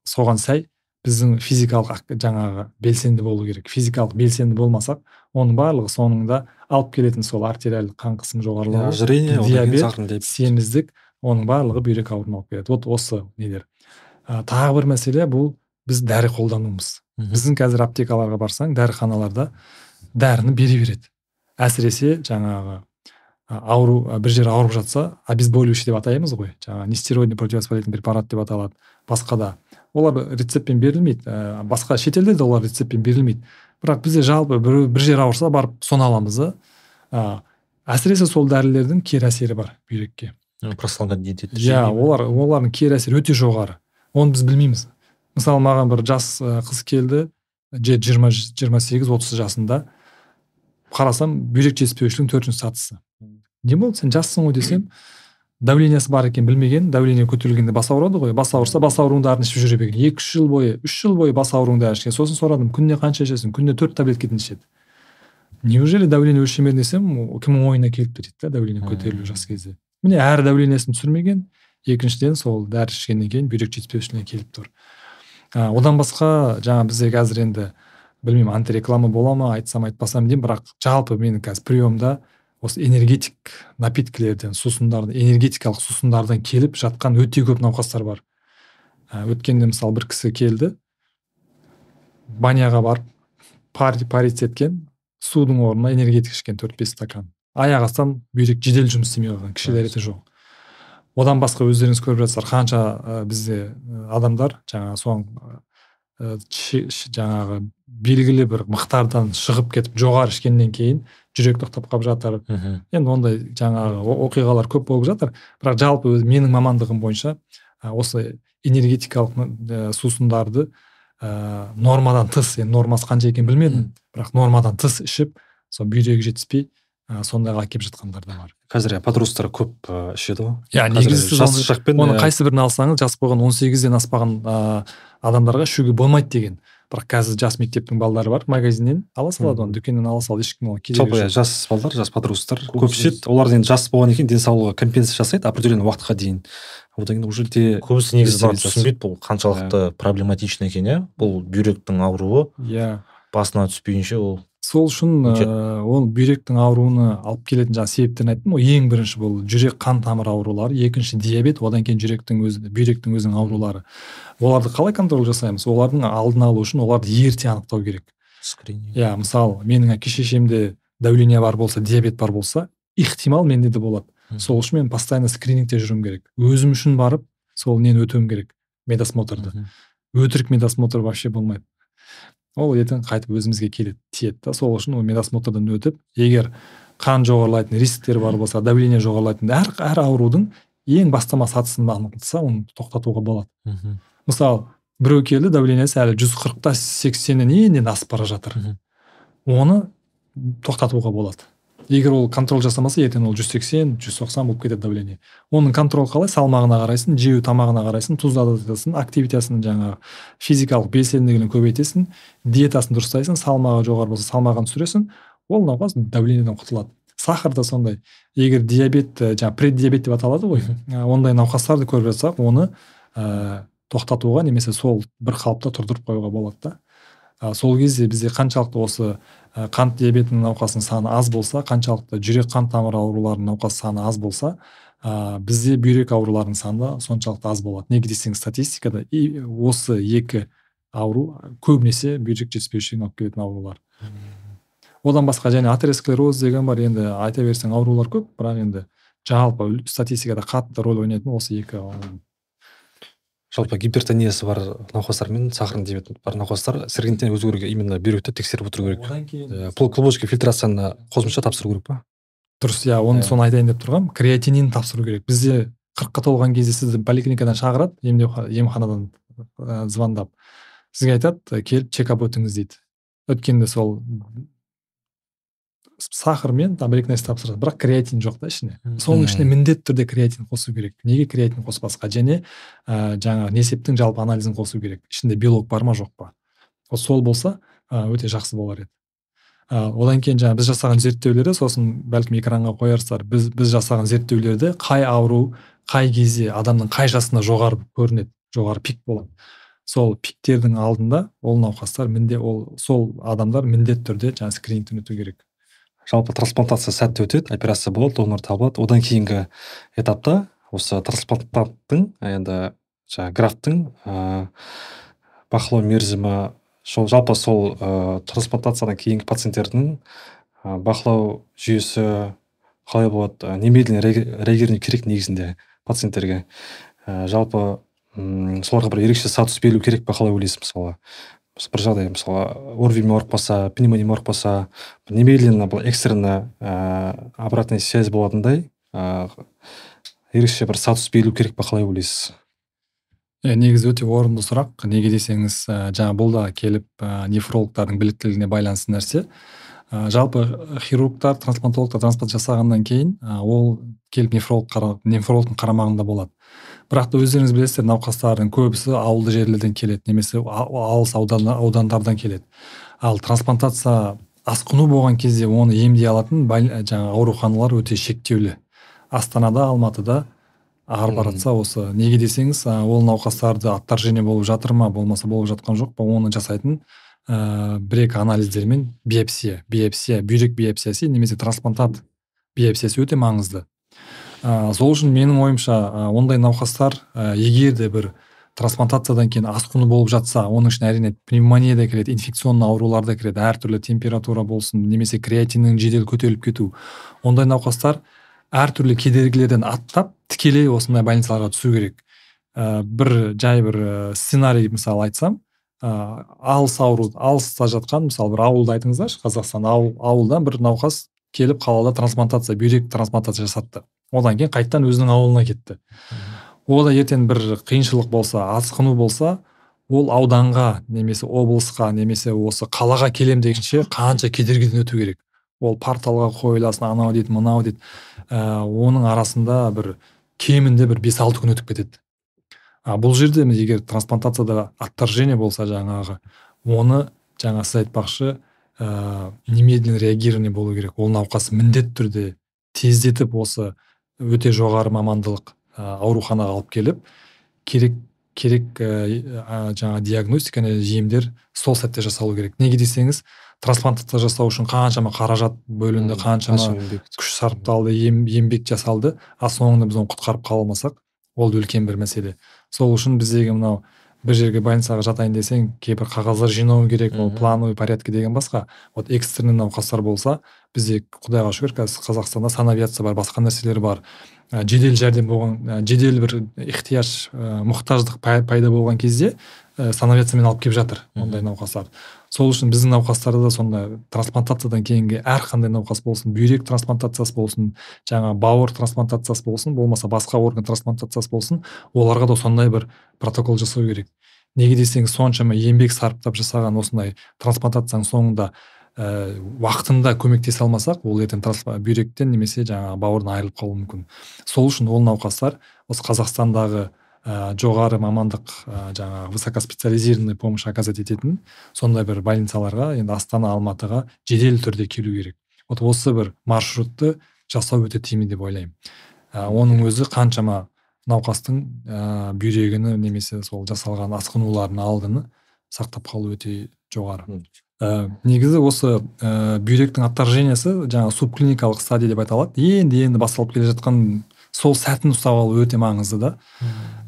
соған сай біздің физикалық жаңағы белсенді болу керек. Физикалық белсенді болмасақ оның барлығы соңында алып келетін сол артериалды қан қысым жоғарылауы ожирение одан кейін диабет семіздік оның барлығы бүйрек ауруына алып келеді вот осы нелер. Ә, тағы бір мәселе бұл біз дәрі қолдануымыз. Біздің қазір аптекаларға барсаң дәріханаларда дәріні бере береді. Әсіресе жаңағы ауру бір жері ауырып жатса обезболивающий деп атаймыз ғой. Жаңағы нестероидный противовоспалительный препарат деп аталады. Басқа да. Олар рецептпен берілмейді. Ә, басқа шетелде де олар рецептпен берілмейді. Бірақ бізде жалпы бір, бір жер ауырса барып соны аламыз да ә, әсіресе сол дәрілердің кері әсері бар бүйрекке. Просланған диетет иә олар олардың кері әсері өте жоғары. Оны біз білмейміз. Мысалы маған бір жас қыз келді. Жиырма жиырма сегіз отыз жасында. Қарасам бүйрек жетіспеушілігінің төртінші сатысы. Не болды сен жассың ғой десем давлениесі бар екен білмеген давление көтерілгенде бас ауырады ғой. Бас ауырса бас ауруының дәрін ішіп жүре берген. Екі үш жыл бойы үш жыл бойы бас ауруының дәрін ішкен. Сосын сұрадым күніне қанша ішесің? Күніне төрт таблеткадан ішеді. Неужели давление өлшемеді десем кімнің ойына келіп дейді да давление көтерілу жас кезде. Міне әрі давлениесін түсірмеген. Екіншіден сол дәрі ішкеннен кейін бүйрек жетіспеушілігіне келіп тұр. Ә, одан басқа жаңа бізде қазір енді білмеймін антиреклама бола ма айтсам айтпасам деймін бірақ жалпы менің қазір приемда осы энергетик напиткілерден сусындардан энергетикалық сусындардан келіп жатқан өте көп науқастар бар. Ә, өткенде мысалы бір кісі келді баняға барып пари парить еткен судың орнына энергетик ішкен төрт бес стакан. Аяқ астынан бүйрек жедел жұмыс істемей қалған кіші дәреті жоқ. Одан басқа өздеріңіз көріп жатсыздар. Қанша ә, бізде адамдар жаңағы соң ә, жаңағы белгілі бір мықтардан шығып кетіп жоғары ішкеннен кейін жүрек тоқтап қалып жатыр. Мхм. Енді ондай жаңағы оқиғалар көп болып жатыр. Бірақ жалпы өз- менің мамандығым бойынша ә, осы энергетикалық ә, сусындарды ә, нормадан тыс енді нормасы қанша екенін білмедім. Бірақ нормадан тыс ішіп сол бүйрегі жетіспей ә, сондайға әкеліп жатқандар да бар. Қазір иә подростктар көп ә, ішеді ғой. Иә негізі сіз жас оны- шақпен оның иә, қайсы бірін алсаңыз жас болған 18-ден аспаған ә, адамдарға ішуге болмайды деген. Бірақ қазір жас мектептің балдары бар магазиннен ала салады оны дүкеннен ала сал ешкім оған керегі жалпы иә жас балдар жас подросттар көп ішеді. олар енді жас болғаннан кейін денсаулығы компенсация жасайды определенный уақытқа дейін. Одан кейін уже те көбісі негізі Дезинтеграция. түсінбейді бұл қаншалықты проблематичный екен иә. Бұл бүйректің ауруы. Иә. Басына түспейінше ол сол үшін ә, ол бүйректің ауруына алып келетін жаңағы себептерін айттым ғой. Ең бірінші бұл жүрек қан тамыр аурулары екінші диабет одан кейін жүректің өзі бүйректің өзінің аурулары. Оларды қалай контроль жасаймыз? Олардың алдын алу үшін оларды ерте анықтау керек. Скрининг. Иә мысалы менің әке шешемде давление бар болса диабет бар болса ықтимал менде де болады. Сол үшін мен постоянно скринингте жүруім керек. Өзім үшін барып сол нені өтуім керек? Медосмотрды. Өтірік медосмотр вообще болмайды. Ол ертең қайтып өзімізге келеді тиеді да. Сол үшін ол медосмотрдан өтіп егер қан жоғарылайтын рисктер бар болса давление жоғарылайтын әр, әр аурудың ең бастама сатысын анықталса оны тоқтатуға болады. Мгм. мысалы біреу келді давлениесі әлі жүз қырықта сексеннен енді асып бара жатыр. Оны тоқтатуға болады. Егер ол контроль жасамаса ертең ол жүз сексен жүз тоқсан болып кетеді давление. Оның контроль қалай? Салмағына қарайсың жеу тамағына қарайсың тұз азайтасың активитасын жаңағы физикалық белсенділігін көбейтесің диетасын дұрыстайсың салмағы жоғары болса салмағын түсіресің ол науқас давлениеден құтылады. Сахар да сондай. Егер диабет жаңағы преддиабет деп аталады ғой ондай науқастарды көріп жатсақ оны ә, тоқтатуға немесе сол бір қалыпта тұрдырып қоюға болады да. Ә, сол кезде бізде қаншалықты осы ә, қант диабетінің науқасының саны аз болса қаншалықты жүрек қан тамыры ауруларының науқас саны аз болса ә, бізде бүйрек ауруларының саны соншалықты аз болады. Неге десеңіз статистикада и осы екі ауру көбінесе бүйрек жетіспеушілігіне алып келетін аурулар. Одан басқа және атеросклероз деген бар енді айта берсең аурулар көп бірақ енді жалпы статистикада қатты рөл ойнайтын осы екі ауру жалпы гипертониясы бар науқастар мен сахарный диабет бар науқастар сіргінтен өту керек именно бүйректі тексеріп отыру керек. Одан кейін Э, клубочка фильтрацияны қосымша тапсыру керек па? Дұрыс иә оны Иә. соны айтайын деп тұрғанмын креатинин тапсыру керек. Бізде қырыққа толған кезде сізді поликлиникадан шақырады емдеу емханадан ә, звондап. Сізге айтады келіп чекап өтіңіз дейді. Өткенде сол сахар мен там бір екі нәрсе тапсырады. Бірақ креатин жоқ та ішіне соның ішіне міндетті түрде креатин қосу керек. Неге креатин қоспасқа? Және ә, жаңағы несептің жалпы анализін қосу керек. Ішінде белок бар ма жоқ па? Вот сол болса өте жақсы болар еді. Ә, одан кейін жаңағы біз жасаған зерттеулерде сосын бәлкім экранға қоярсыздар. Біз біз жасаған зерттеулерде қай ауру қай кезде адамның қай жасында жоғары көрінеді жоғары пик болады. Сол пиктердің алдында ол науқастар мінде ол сол адамдар міндетті түрде жаңағы скринингтен өту керек. Жалпы трансплантация сәтті өтеді операция болады донор табылады. Одан кейінгі этапта осы транспланттың енді жаңағы графтың ә, бақылау мерзімі сол жалпы сол ә, трансплантациядан кейінгі пациенттердің ә, бақылау жүйесі қалай болады ә, немедленно реагирование керек негізінде пациенттерге. Ә, жалпы м соларға бір ерекше статус берілу керек па қалай ойлайсыз мысалы? Бір жағдай мысалы орвимен ауырып қалса пневмониямен ауырып қалса немедленно бұл экстренно ә, обратная связь болатындай ә, ерекше бір статус берілу керек па қалай ойлайсыз иә негізі өте орынды сұрақ неге десеңіз ә, жаңа бұл да келіп ә, нефрологтардың біліктілігіне байланысты нәрсе. Ә, жалпы хирургтар трансплантологтар трансплант жасағаннан кейін ә, ол келіп нефролог нефрологтың қарамағында болады. Бірақ та өздеріңіз білесіздер науқастардың көбісі ауылды жерлерден келеді немесе алыс аудан, аудандардан келеді. Ал трансплантация асқыну болған кезде оны емдей алатын больн- жаңағы ауруханалар өте шектеулі. Астанада алматыда ары баратса осы неге десеңіз ол науқастарды отторжение болып жатыр ма болмаса болып жатқан жоқ па оны жасайтын ә, бір екі анализдермен биопсия биопсия бүйрек биопсиясы немесе трансплантат биопсиясы өте маңызды. Ә, сол үшін менің ойымша ә, ондай науқастар ә, егер де бір трансплантациядан кейін асқыну болып жатса оның ішіне әрине пневмония да кіреді инфекционный аурулар да кіреді әртүрлі температура болсын немесе креатиннің жедел көтеріліп кету. Ондай науқастар әртүрлі кедергілерден аттап тікелей осындай больницаларға түсу керек. Ә, бір жай бір сценарий мысалы айтсам ә, алыс ауру алыста жатқан мысалы бір ауылды айтыңыздаршы қазақстан ауыл ауылдан бір науқас келіп қалада трансплантация бүйрек трансплантация жасатты. Одан кейін қайтадан өзінің ауылына кетті. Ода ертең бір қиыншылық болса асқыну болса ол ауданға немесе облысқа немесе осы қалаға келем дегенше қанша кедергіден өту керек. Ол порталға қойыласың анау дейді мынау дейді ә, оның арасында бір кемінде бір бес алты күн өтіп кетеді. А бұл жерде егер трансплантацияда отторжение болса жаңағы оны жаңа сіз айтпақшы ә, немедленно реагирование болу керек. Ол науқас міндетті түрде тездетіп осы өте жоғары мамандылық ауруханаға алып келіп керек керек ә, жаңа диагностика және емдер сол сәтте жасалу керек. Неге десеңіз трансплантация жасау үшін қаншама қаражат бөлінді қаншама күш сарпталды ем, еңбек жасалды. А соңында біз оны құтқарып қала алмасақ ол үлкен бір мәселе. Сол үшін біздегі мынау бір жерге больницаға жатайын десең кейбір қағаздар жинау керек ол плановый порядке деген басқа. Вот экстренный науқастар болса бізде құдайға шүкір қазір қазақстанда санавиация бар басқа нәрселер бар. Ә, жедел жәрдем болған ә, жедел бір ихтияж ә, мұқтаждық пай- пайда болған кезде ә, санавиациямен алып келіп жатыр ондай науқастар. Сол үшін біздің науқастарда да сондай трансплантациядан кейінгі әрқандай науқас болсын бүйрек трансплантациясы болсын жаңа бауыр трансплантациясы болсын болмаса басқа орган трансплантациясы болсын оларға да сондай бір протокол жасау керек. Неге десеңіз соншама еңбек сарптап жасаған осындай трансплантацияның соңында ә, уақытында көмектесе алмасақ ол ертең бүйректен немесе жаңағы бауырдан айырылып қалуы мүмкін. Сол үшін ол науқастар осы қазақстандағы жоғары мамандық ә, жаңағы высокоспециализированный помощь оказать ететін. Сондай бір больницаларға енді астана алматыға жедел түрде келу керек. Вот осы бір маршрутты жасау өте тиімді деп ойлаймын. Ә, оның өзі қаншама науқастың ә, бүйрегіні немесе сол жасалған асқынулардың алдыны сақтап қалу өте жоғары. Ә, негізі осы ә, бүйректің отторжениясы жаңағы субклиникалық стадия деп аталады енді енді басталып келе жатқан сол сәтін ұстап алу өте маңызды да.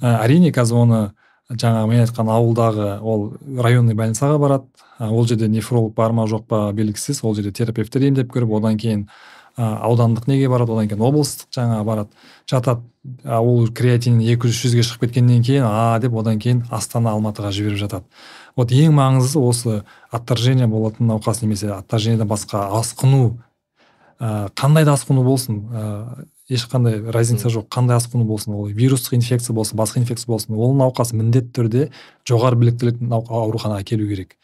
Ә, әрине қазір оны жаңағы мен айтқан ауылдағы ол районный больницаға барады. Ол жерде нефролог бар ма жоқ па белгісіз. Ол жерде терапевттер емдеп көріп одан кейін ә, аудандық неге барады одан кейін облыстық жаңағы барады. Жатады а ол креатин екі жүз жүзге шығып кеткеннен кейін а деп одан кейін астана алматыға жіберіп жатады. Вот ең маңыздысы осы отторжение болатын науқас немесе отторжениеден басқа асқыну ә, қандай да асқыну болсын ә, ешқандай разница жоқ. Қандай асқыну болсын ол вирустық инфекция болсын басқа инфекция болсын ол науқас міндетті түрде жоғары біліктілік ауруханаға келу керек.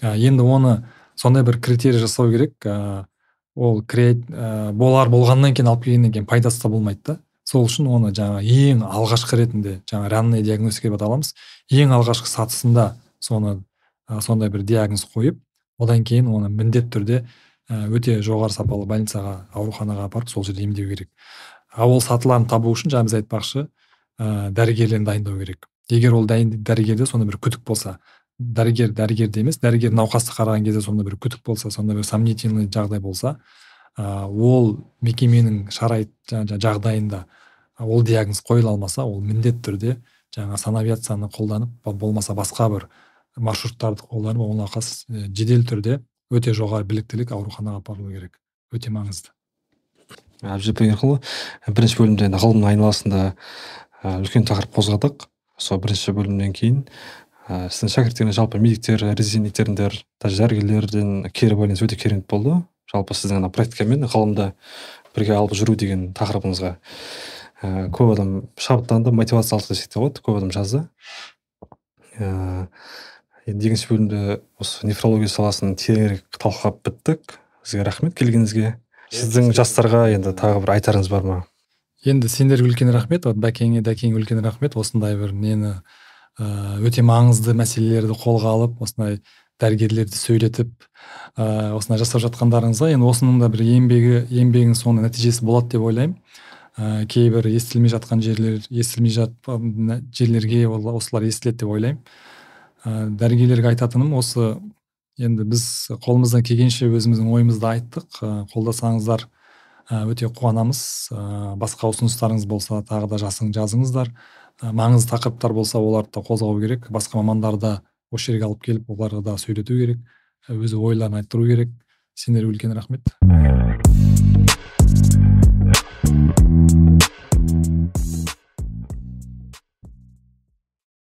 Ә, енді оны сондай бір критерий жасау керек. Ә, ол креат ә, болар болғаннан кейін алып келгеннен кейін пайдасы да болмайды да. Сол үшін оны жаңа ең алғашқы ретінде жаңа ранный диагностика деп аталамыз ең алғашқы сатысында соны ә, сондай бір диагноз қойып одан кейін оны міндетті түрде өте жоғары сапалы больницаға ауруханаға апарып сол жерде емдеу керек. Ал ол сатыларын табу үшін жаңа біз айтпақшы ә, дәрігерлерді дайындау керек. Егер ол дәрігерде сондай бір күдік болса дәрігер дәрігерде емес дәрігер науқасты қараған кезде сондай бір күдік болса сондай бір сомнительный жағдай болса ә, ол мекеменің шарайт жағдайында ол диагноз қойыла алмаса ол міндетті түрде жаңа санавиацияны қолданып болмаса басқа бір маршруттарды қолданып ол науқас жедел түрде өте жоғары біліктілік ауруханаға апарылу керек. Өте маңызды. Әбжеп бегерқұлы бірінші бөлімде енді ғылымның айналасында үлкен тақырып қозғадық. Сол бірінші бөлімнен кейін ә, сіздің шәкірттеріңіз жалпы медиктер резиденттердер даже дәрігерлерден кері байланыс өте керемет болды. Жалпы сіздің ана практика мен ғылымды бірге алып жүру деген тақырыбыңызға ә, көп адам шабыттанды мотивация алды десек те болады көп адам жазды. Ә, енді екінші бөлімде осы нефрология саласын тереңірек талқылап біттік. Сізге рахмет келгеніңізге. Сіздің жастарға енді тағы бір айтарыңыз бар ма? Енді сендерге үлкен рахмет. Вот бәкеңе дәкеңе үлкен рахмет. Осындай бір нені ә, өте маңызды мәселелерді қолға алып осындай дәрігерлерді сөйлетіп ә, осындай жасап жатқандарыңызға енді осының да бір еңбегі еңбегінің соңында нәтижесі болады деп ойлаймын. Ә, кейбір естілмей жатқан жерлер естілмей жатқан жерлерге осылар естіледі деп ойлаймын. Ә, дәрігерлерге айтатыным осы. Енді біз қолымыздан келгенше өзіміздің ойымызды айттық. Ә, қолдасаңыздар ә, өте қуанамыз. Ә, басқа ұсыныстарыңыз болса тағы да жасың жазыңыздар. Ә, маңызды тақырыптар болса оларды да қозғау керек. Басқа мамандарды осы жерге алып келіп оларға да сөйлету керек. Өзі ойларын айттыру керек. Сендерге үлкен рахмет.